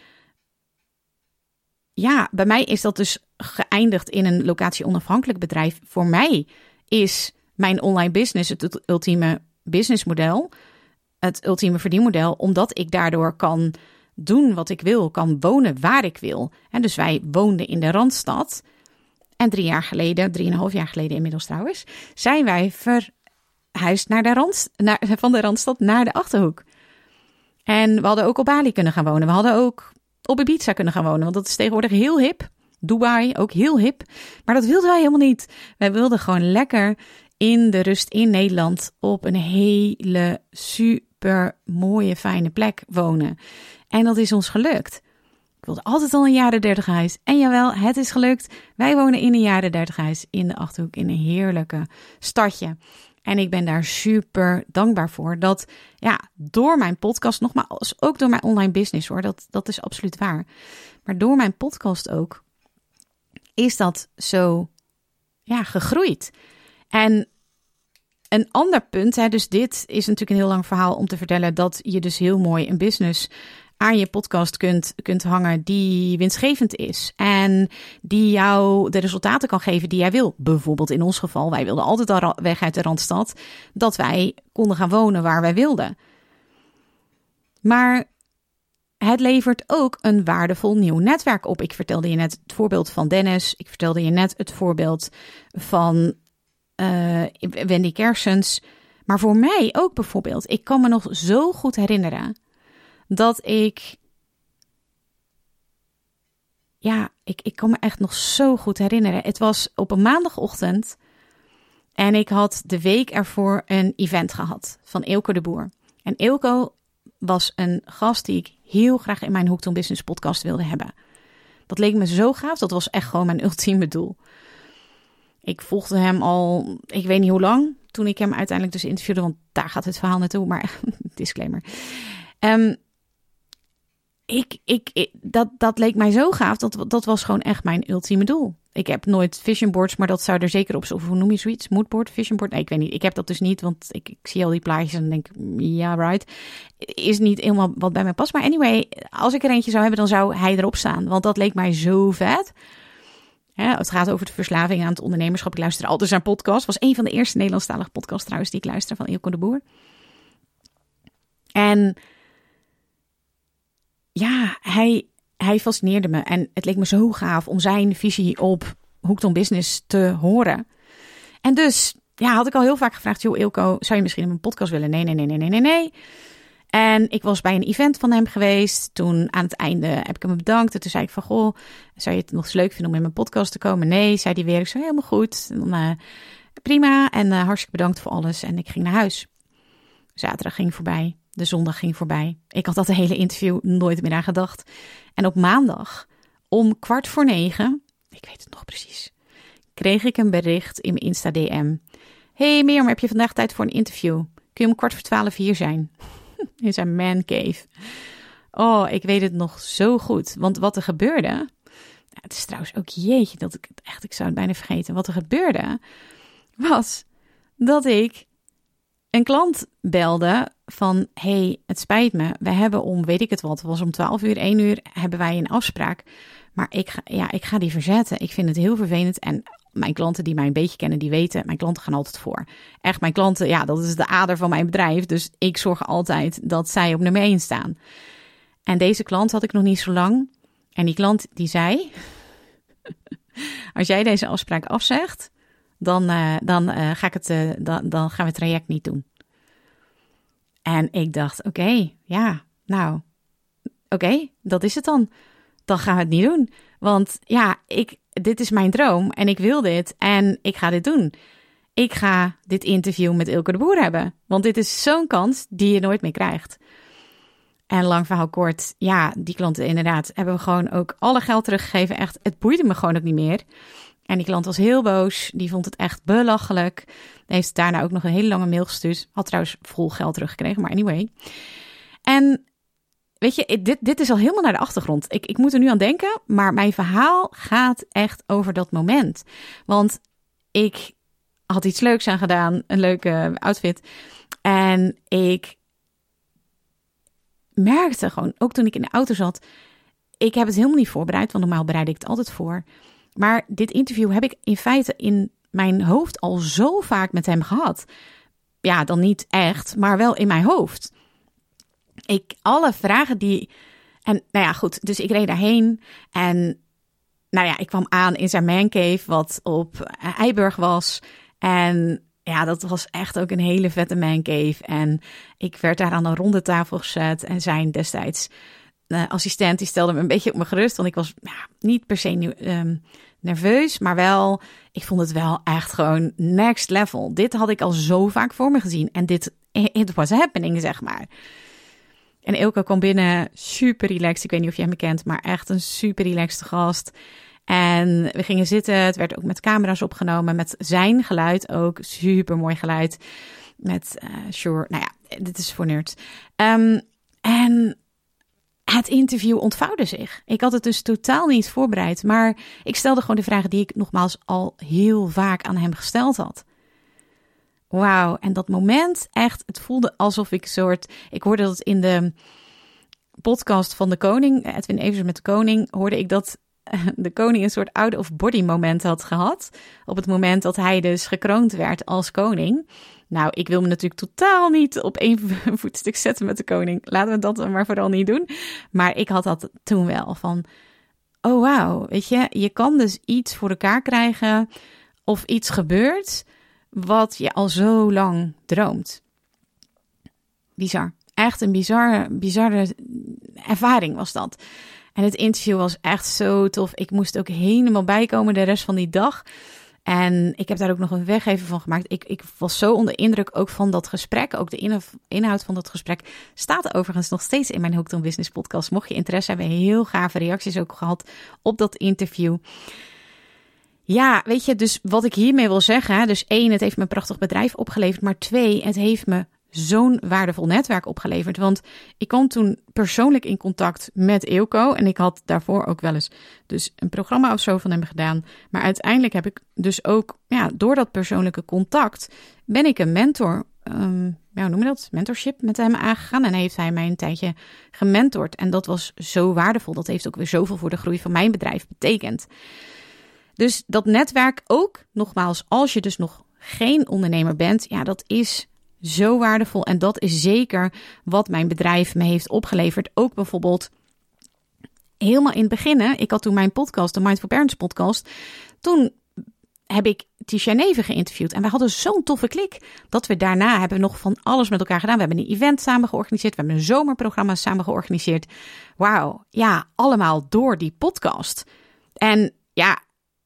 ja, bij mij is dat dus geëindigd in een locatie-onafhankelijk bedrijf. Voor mij is mijn online business het ultieme businessmodel, het ultieme verdienmodel, omdat ik daardoor kan doen wat ik wil, kan wonen waar ik wil. En dus wij woonden in de Randstad. En drie jaar geleden, drieënhalf jaar geleden inmiddels trouwens, zijn wij verhuisd naar de Rand, naar, van de Randstad naar de Achterhoek. En we hadden ook op Bali kunnen gaan wonen. We hadden ook op Ibiza kunnen gaan wonen, want dat is tegenwoordig heel hip. Dubai, ook heel hip. Maar dat wilden wij helemaal niet. Wij wilden gewoon lekker in de rust in Nederland op een hele super mooie, fijne plek wonen. En dat is ons gelukt. Ik wilde altijd al een jaren dertig huis. En jawel, het is gelukt. Wij wonen in een jaren dertig huis in de Achterhoek in een heerlijke stadje. En ik ben daar super dankbaar voor dat ja, door mijn podcast, nogmaals, ook door mijn online business hoor, dat, dat is absoluut waar. Maar door mijn podcast ook, is dat zo ja, gegroeid. En een ander punt, hè, dus dit is natuurlijk een heel lang verhaal om te vertellen dat je dus heel mooi een business aan je podcast kunt, kunt hangen die winstgevend is. En die jou de resultaten kan geven die jij wil. Bijvoorbeeld in ons geval, wij wilden altijd al weg uit de Randstad. Dat wij konden gaan wonen waar wij wilden. Maar het levert ook een waardevol nieuw netwerk op. Ik vertelde je net het voorbeeld van Dennis. Ik vertelde je net het voorbeeld van uh, Wendy Kersens. Maar voor mij ook bijvoorbeeld. Ik kan me nog zo goed herinneren dat ik. Ja, ik, ik kan me echt nog zo goed herinneren. Het was op een maandagochtend. En ik had de week ervoor een event gehad van Eelco de Boer. En Eelco was een gast die ik heel graag in mijn Hoekton Business podcast wilde hebben. Dat leek me zo gaaf. Dat was echt gewoon mijn ultieme doel. Ik volgde hem al, ik weet niet hoe lang, toen ik hem uiteindelijk dus interviewde, want daar gaat het verhaal naartoe, maar disclaimer. Um, ik, ik, dat, dat leek mij zo gaaf. Dat, dat was gewoon echt mijn ultieme doel. Ik heb nooit vision boards, maar dat zou er zeker op. Of hoe noem je zoiets? Moodboard, vision board? Nee, ik weet niet. Ik heb dat dus niet, want ik, ik zie al die plaatjes en denk, ja, right. Is niet helemaal wat bij mij past. Maar anyway, als ik er eentje zou hebben, dan zou hij erop staan. Want dat leek mij zo vet. Het gaat over de verslaving aan het ondernemerschap. Ik luister altijd naar podcast. Was een van de eerste Nederlandstalige podcasts trouwens die ik luister van Ilko de Boer. En ja, hij, hij fascineerde me. En het leek me zo gaaf om zijn visie op Hoekton Business te horen. En dus, ja, had ik al heel vaak gevraagd... joh, Ilko, zou je misschien in mijn podcast willen? Nee, nee, nee, nee, nee, nee, nee. En ik was bij een event van hem geweest. Toen aan het einde heb ik hem bedankt. En toen zei ik van, goh, zou je het nog eens leuk vinden om in mijn podcast te komen? Nee, zei hij weer. Ik helemaal goed. Uh, prima. En uh, hartstikke bedankt voor alles. En ik ging naar huis. Zaterdag ging voorbij. De zondag ging voorbij. Ik had dat hele interview nooit meer aan gedacht. En op maandag om kwart voor negen, ik weet het nog precies, kreeg ik een bericht in mijn Insta DM. Hey Mirjam, heb je vandaag tijd voor een interview? Kun je om kwart voor twaalf hier zijn? in zijn man cave. Oh, ik weet het nog zo goed. Want wat er gebeurde. het is trouwens ook jeetje dat ik het echt, ik zou het bijna vergeten. Wat er gebeurde was dat ik een klant belde van: hey, het spijt me. We hebben om, weet ik het wat, het was om 12 uur, 1 uur, hebben wij een afspraak. Maar ik ga, ja, ik ga die verzetten. Ik vind het heel vervelend. En mijn klanten die mij een beetje kennen, die weten, mijn klanten gaan altijd voor. Echt, mijn klanten, ja, dat is de ader van mijn bedrijf. Dus ik zorg altijd dat zij op nummer 1 staan. En deze klant had ik nog niet zo lang. En die klant die zei: Als jij deze afspraak afzegt, dan, uh, dan, uh, ga ik het, uh, dan, dan gaan we het traject niet doen. En ik dacht, oké, ja, nou, oké, dat is het dan. Dan gaan we het niet doen. Want ja, ik, dit is mijn droom en ik wil dit en ik ga dit doen. Ik ga dit interview met Ilke de Boer hebben. Want dit is zo'n kans die je nooit meer krijgt. En lang verhaal kort, ja, die klanten inderdaad hebben we gewoon ook alle geld teruggegeven. Echt, het boeide me gewoon ook niet meer. En die klant was heel boos. Die vond het echt belachelijk. Heeft daarna ook nog een hele lange mail gestuurd. Had trouwens vol geld teruggekregen, maar anyway. En weet je, dit, dit is al helemaal naar de achtergrond. Ik, ik moet er nu aan denken, maar mijn verhaal gaat echt over dat moment. Want ik had iets leuks aan gedaan, een leuke outfit. En ik merkte gewoon, ook toen ik in de auto zat, ik heb het helemaal niet voorbereid, want normaal bereid ik het altijd voor. Maar dit interview heb ik in feite in mijn hoofd al zo vaak met hem gehad. Ja, dan niet echt, maar wel in mijn hoofd. Ik, alle vragen die. En nou ja, goed. Dus ik reed daarheen. En nou ja, ik kwam aan in zijn mancave, wat op Eiburg was. En ja, dat was echt ook een hele vette mancave. En ik werd daar aan een ronde tafel gezet. En zijn destijds uh, assistent die stelde me een beetje op me gerust. Want ik was niet per se nu, nerveus, maar wel, ik vond het wel echt gewoon next level. Dit had ik al zo vaak voor me gezien. En dit, it was happening, zeg maar. En Ilke kwam binnen, super relaxed. Ik weet niet of jij me kent, maar echt een super relaxed gast. En we gingen zitten. Het werd ook met camera's opgenomen. Met zijn geluid ook. Super mooi geluid. Met uh, Sure. Nou ja, dit is voor nerds. Um, en het interview ontvouwde zich. Ik had het dus totaal niet voorbereid. Maar ik stelde gewoon de vragen die ik nogmaals al heel vaak aan hem gesteld had. Wauw. En dat moment echt. Het voelde alsof ik soort. Ik hoorde dat in de podcast van de koning. Edwin Evers met de koning. Hoorde ik dat de koning een soort out of body moment had gehad. Op het moment dat hij dus gekroond werd als koning. Nou, ik wil me natuurlijk totaal niet op één voetstuk zetten met de koning. Laten we dat maar vooral niet doen. Maar ik had dat toen wel van. Oh wauw, weet je, je kan dus iets voor elkaar krijgen of iets gebeurt wat je al zo lang droomt. Bizar. Echt een bizarre, bizarre ervaring was dat. En het interview was echt zo tof. Ik moest ook helemaal bijkomen de rest van die dag. En ik heb daar ook nog een weggever van gemaakt. Ik, ik was zo onder indruk ook van dat gesprek. Ook de inhoud van dat gesprek staat overigens nog steeds in mijn Hooked Business podcast. Mocht je interesse hebben, heel gave reacties ook gehad op dat interview. Ja, weet je, dus wat ik hiermee wil zeggen. Dus één, het heeft me prachtig bedrijf opgeleverd. Maar twee, het heeft me zo'n waardevol netwerk opgeleverd. Want ik kwam toen persoonlijk in contact met Eelco. En ik had daarvoor ook wel eens dus een programma of zo van hem gedaan. Maar uiteindelijk heb ik dus ook, ja, door dat persoonlijke contact, ben ik een mentor. Um, ja, hoe noem je dat? Mentorship met hem aangegaan. En heeft hij mij een tijdje gementord. En dat was zo waardevol. Dat heeft ook weer zoveel voor de groei van mijn bedrijf betekend. Dus dat netwerk ook, nogmaals, als je dus nog geen ondernemer bent, ja, dat is zo waardevol. En dat is zeker wat mijn bedrijf me heeft opgeleverd. Ook bijvoorbeeld helemaal in het begin. Ik had toen mijn podcast, de Mindful Parents podcast. Toen heb ik Tisha Neven geïnterviewd. En we hadden zo'n toffe klik. Dat we daarna hebben nog van alles met elkaar gedaan. We hebben een event samen georganiseerd. We hebben een zomerprogramma samen georganiseerd. Wauw. Ja, allemaal door die podcast. En ja,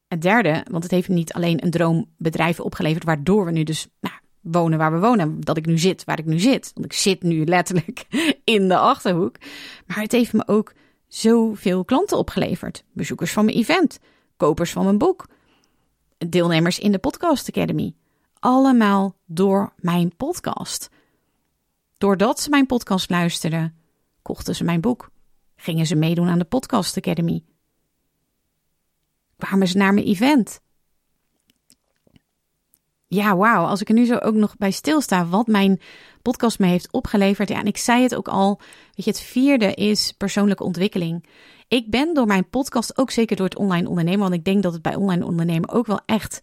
het derde, want het heeft niet alleen een droombedrijf opgeleverd. Waardoor we nu dus nou, wonen waar we wonen. Dat ik nu zit waar ik nu zit. Want ik zit nu letterlijk in de achterhoek. Maar het heeft me ook zoveel klanten opgeleverd. Bezoekers van mijn event, kopers van mijn boek, deelnemers in de Podcast Academy. Allemaal door mijn podcast. Doordat ze mijn podcast luisterden, kochten ze mijn boek. Gingen ze meedoen aan de Podcast Academy. Kwamen ze naar mijn event ja, wauw. Als ik er nu zo ook nog bij stilsta, wat mijn podcast me heeft opgeleverd. Ja, en ik zei het ook al. Weet je, het vierde is persoonlijke ontwikkeling. Ik ben door mijn podcast ook zeker door het online ondernemen. Want ik denk dat het bij online ondernemen ook wel echt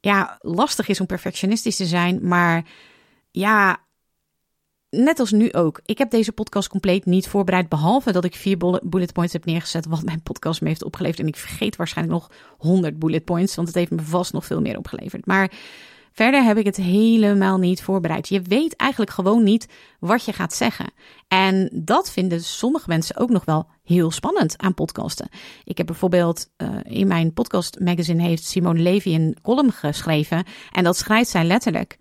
ja, lastig is om perfectionistisch te zijn. Maar ja, net als nu ook. Ik heb deze podcast compleet niet voorbereid. Behalve dat ik vier bullet points heb neergezet. Wat mijn podcast me heeft opgeleverd. En ik vergeet waarschijnlijk nog 100 bullet points. Want het heeft me vast nog veel meer opgeleverd. Maar Verder heb ik het helemaal niet voorbereid. Je weet eigenlijk gewoon niet wat je gaat zeggen. En dat vinden sommige mensen ook nog wel heel spannend aan podcasten. Ik heb bijvoorbeeld uh, in mijn podcast magazine heeft Simone Levy een column geschreven. En dat schrijft zij letterlijk.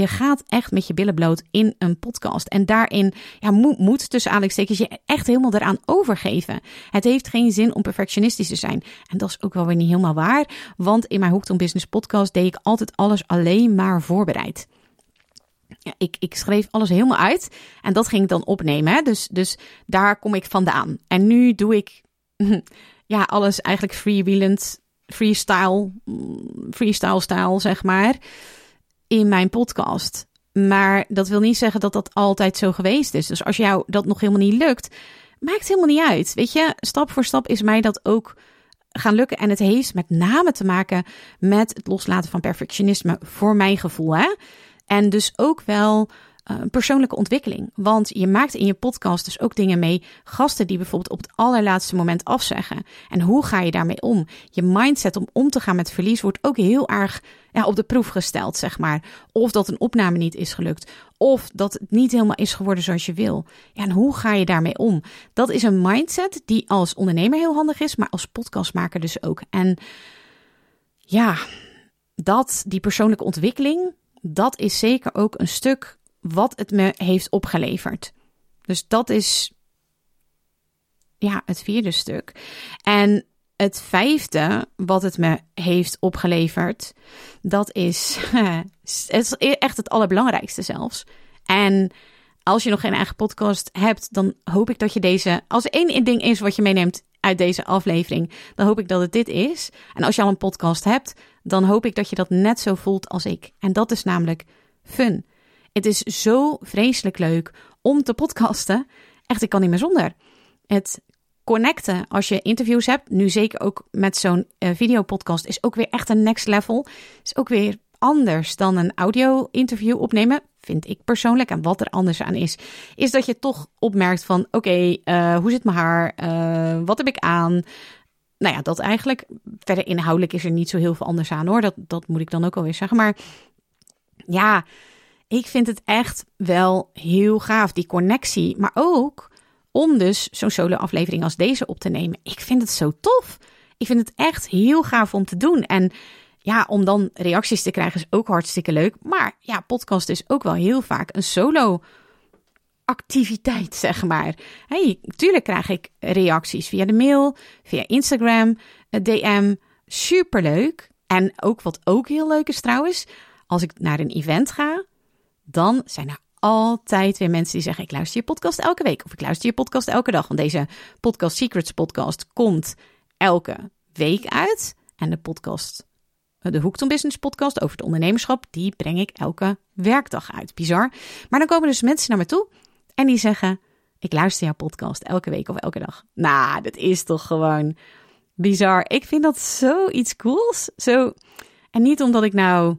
Je gaat echt met je billen bloot in een podcast. En daarin ja, moet, moet tussen aanhalingstekens je echt helemaal eraan overgeven. Het heeft geen zin om perfectionistisch te zijn. En dat is ook wel weer niet helemaal waar. Want in mijn Hoekton Business podcast deed ik altijd alles alleen maar voorbereid. Ja, ik, ik schreef alles helemaal uit en dat ging ik dan opnemen. Dus, dus daar kom ik vandaan. En nu doe ik ja, alles eigenlijk freewheelend, freestyle, freestyle style, zeg maar in mijn podcast. Maar dat wil niet zeggen dat dat altijd zo geweest is. Dus als jou dat nog helemaal niet lukt, maakt helemaal niet uit. Weet je, stap voor stap is mij dat ook gaan lukken. En het heeft met name te maken met het loslaten van perfectionisme, voor mijn gevoel. Hè? En dus ook wel persoonlijke ontwikkeling. Want je maakt in je podcast dus ook dingen mee. Gasten die bijvoorbeeld op het allerlaatste moment afzeggen. En hoe ga je daarmee om? Je mindset om om te gaan met verlies wordt ook heel erg ja, op de proef gesteld, zeg maar. Of dat een opname niet is gelukt. Of dat het niet helemaal is geworden zoals je wil. Ja, en hoe ga je daarmee om? Dat is een mindset die als ondernemer heel handig is, maar als podcastmaker dus ook. En ja, dat, die persoonlijke ontwikkeling, dat is zeker ook een stuk wat het me heeft opgeleverd. Dus dat is ja, het vierde stuk. En het vijfde wat het me heeft opgeleverd, dat is, het is echt het allerbelangrijkste zelfs. En als je nog geen eigen podcast hebt, dan hoop ik dat je deze, als er één ding is wat je meeneemt uit deze aflevering, dan hoop ik dat het dit is. En als je al een podcast hebt, dan hoop ik dat je dat net zo voelt als ik. En dat is namelijk fun. Het is zo vreselijk leuk om te podcasten. Echt, ik kan niet meer zonder. Het connecten als je interviews hebt, nu zeker ook met zo'n uh, videopodcast, is ook weer echt een next level. Is ook weer anders dan een audio-interview opnemen, vind ik persoonlijk. En wat er anders aan is, is dat je toch opmerkt van, oké, eh, hoe zit mijn haar? Uh, wat heb ik aan? Nou ja, dat eigenlijk. Verder inhoudelijk is er niet zo heel veel anders aan hoor. Dat, dat moet ik dan ook alweer zeggen. Maar ja, ik vind het echt wel heel gaaf, die connectie. Maar ook om dus zo'n solo-aflevering als deze op te nemen. Ik vind het zo tof. Ik vind het echt heel gaaf om te doen. En ja, om dan reacties te krijgen is ook hartstikke leuk. Maar ja, podcast is ook wel heel vaak een solo activiteit, zeg maar. Hey, tuurlijk krijg ik reacties via de mail, via Instagram, DM. Superleuk. En ook wat ook heel leuk is trouwens, als ik naar een event ga, dan zijn er altijd weer mensen die zeggen: Ik luister je podcast elke week of ik luister je podcast elke dag. Want deze Podcast Secrets podcast komt elke week uit. En de podcast, de Hoekton Business podcast over het ondernemerschap, die breng ik elke werkdag uit. Bizar. Maar dan komen dus mensen naar me toe en die zeggen: Ik luister jouw podcast elke week of elke dag. Nou, dat is toch gewoon bizar. Ik vind dat zoiets cools. Zo. En niet omdat ik nou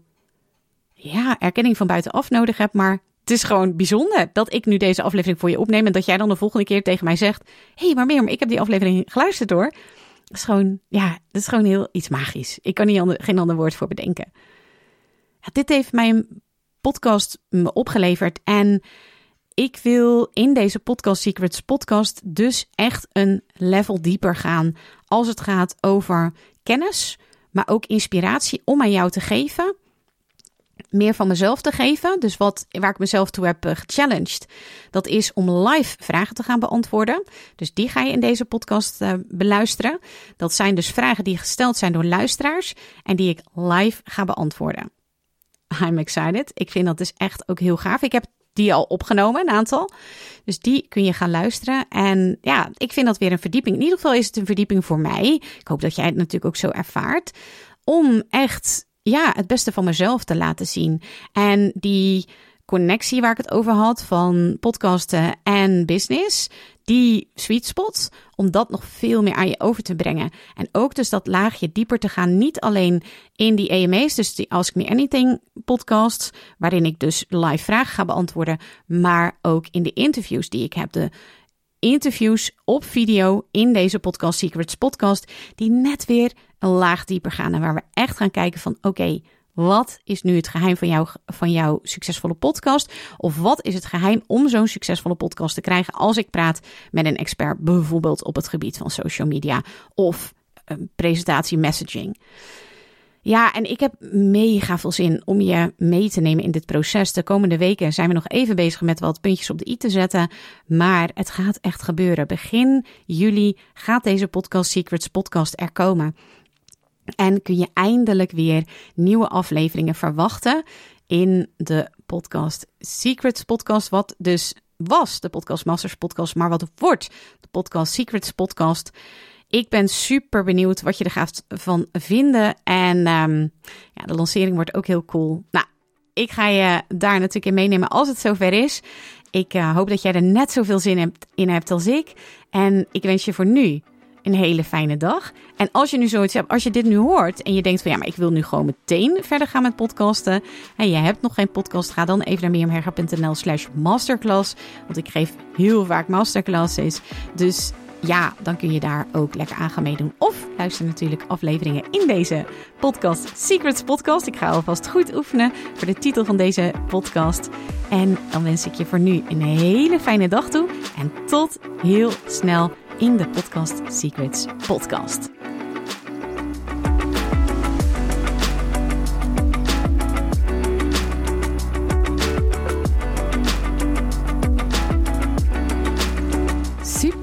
ja, erkenning van buitenaf nodig heb. Maar het is gewoon bijzonder dat ik nu deze aflevering voor je opneem. En dat jij dan de volgende keer tegen mij zegt: Hé, hey, maar maar ik heb die aflevering geluisterd hoor. Dat is gewoon, ja, dat is gewoon heel iets magisch. Ik kan niet geen ander woord voor bedenken. Dit heeft mijn podcast me opgeleverd. En ik wil in deze Podcast Secrets podcast dus echt een level dieper gaan. Als het gaat over kennis, maar ook inspiratie om aan jou te geven meer van mezelf te geven. Dus wat, waar ik mezelf toe heb uh, gechallenged, dat is om live vragen te gaan beantwoorden. Dus die ga je in deze podcast uh, beluisteren. Dat zijn dus vragen die gesteld zijn door luisteraars en die ik live ga beantwoorden. I'm excited. Ik vind dat dus echt ook heel gaaf. Ik heb die al opgenomen, een aantal. Dus die kun je gaan luisteren. En ja, ik vind dat weer een verdieping. In ieder geval is het een verdieping voor mij. Ik hoop dat jij het natuurlijk ook zo ervaart. Om echt ja, het beste van mezelf te laten zien. En die connectie waar ik het over had van podcasten en business, die sweet spot, om dat nog veel meer aan je over te brengen. En ook dus dat laagje dieper te gaan, niet alleen in die AMA's, dus die Ask Me Anything podcasts, waarin ik dus live vragen ga beantwoorden, maar ook in de interviews die ik heb, de interviews op video in deze Podcast Secrets podcast, die net weer een laag dieper gaan en waar we echt gaan kijken van oké, wat is nu het geheim van, jou, van jouw succesvolle podcast? Of wat is het geheim om zo'n succesvolle podcast te krijgen als ik praat met een expert, bijvoorbeeld op het gebied van social media of een presentatie messaging? Ja, en ik heb mega veel zin om je mee te nemen in dit proces. De komende weken zijn we nog even bezig met wat puntjes op de i te zetten. Maar het gaat echt gebeuren. Begin juli gaat deze Podcast Secrets podcast er komen. En kun je eindelijk weer nieuwe afleveringen verwachten in de podcast Secrets podcast. Wat dus was de Podcast Masters podcast, maar wat wordt de Podcast Secrets podcast. Ik ben super benieuwd wat je er gaat van vinden. En um, ja, de lancering wordt ook heel cool. Nou, ik ga je daar natuurlijk in meenemen als het zover is. Ik uh, hoop dat jij er net zoveel zin in hebt als ik. En ik wens je voor nu een hele fijne dag. En als je nu zoiets hebt, als je dit nu hoort en je denkt van ja, maar ik wil nu gewoon meteen verder gaan met podcasten. En je hebt nog geen podcast, ga dan even naar mirjamherger.nl slash masterclass. Want ik geef heel vaak masterclasses. Dus ja, dan kun je daar ook lekker aan gaan meedoen. Of luister natuurlijk afleveringen in deze podcast, Secrets Podcast. Ik ga alvast goed oefenen voor de titel van deze podcast. En dan wens ik je voor nu een hele fijne dag toe. En tot heel snel in de Podcast Secrets Podcast.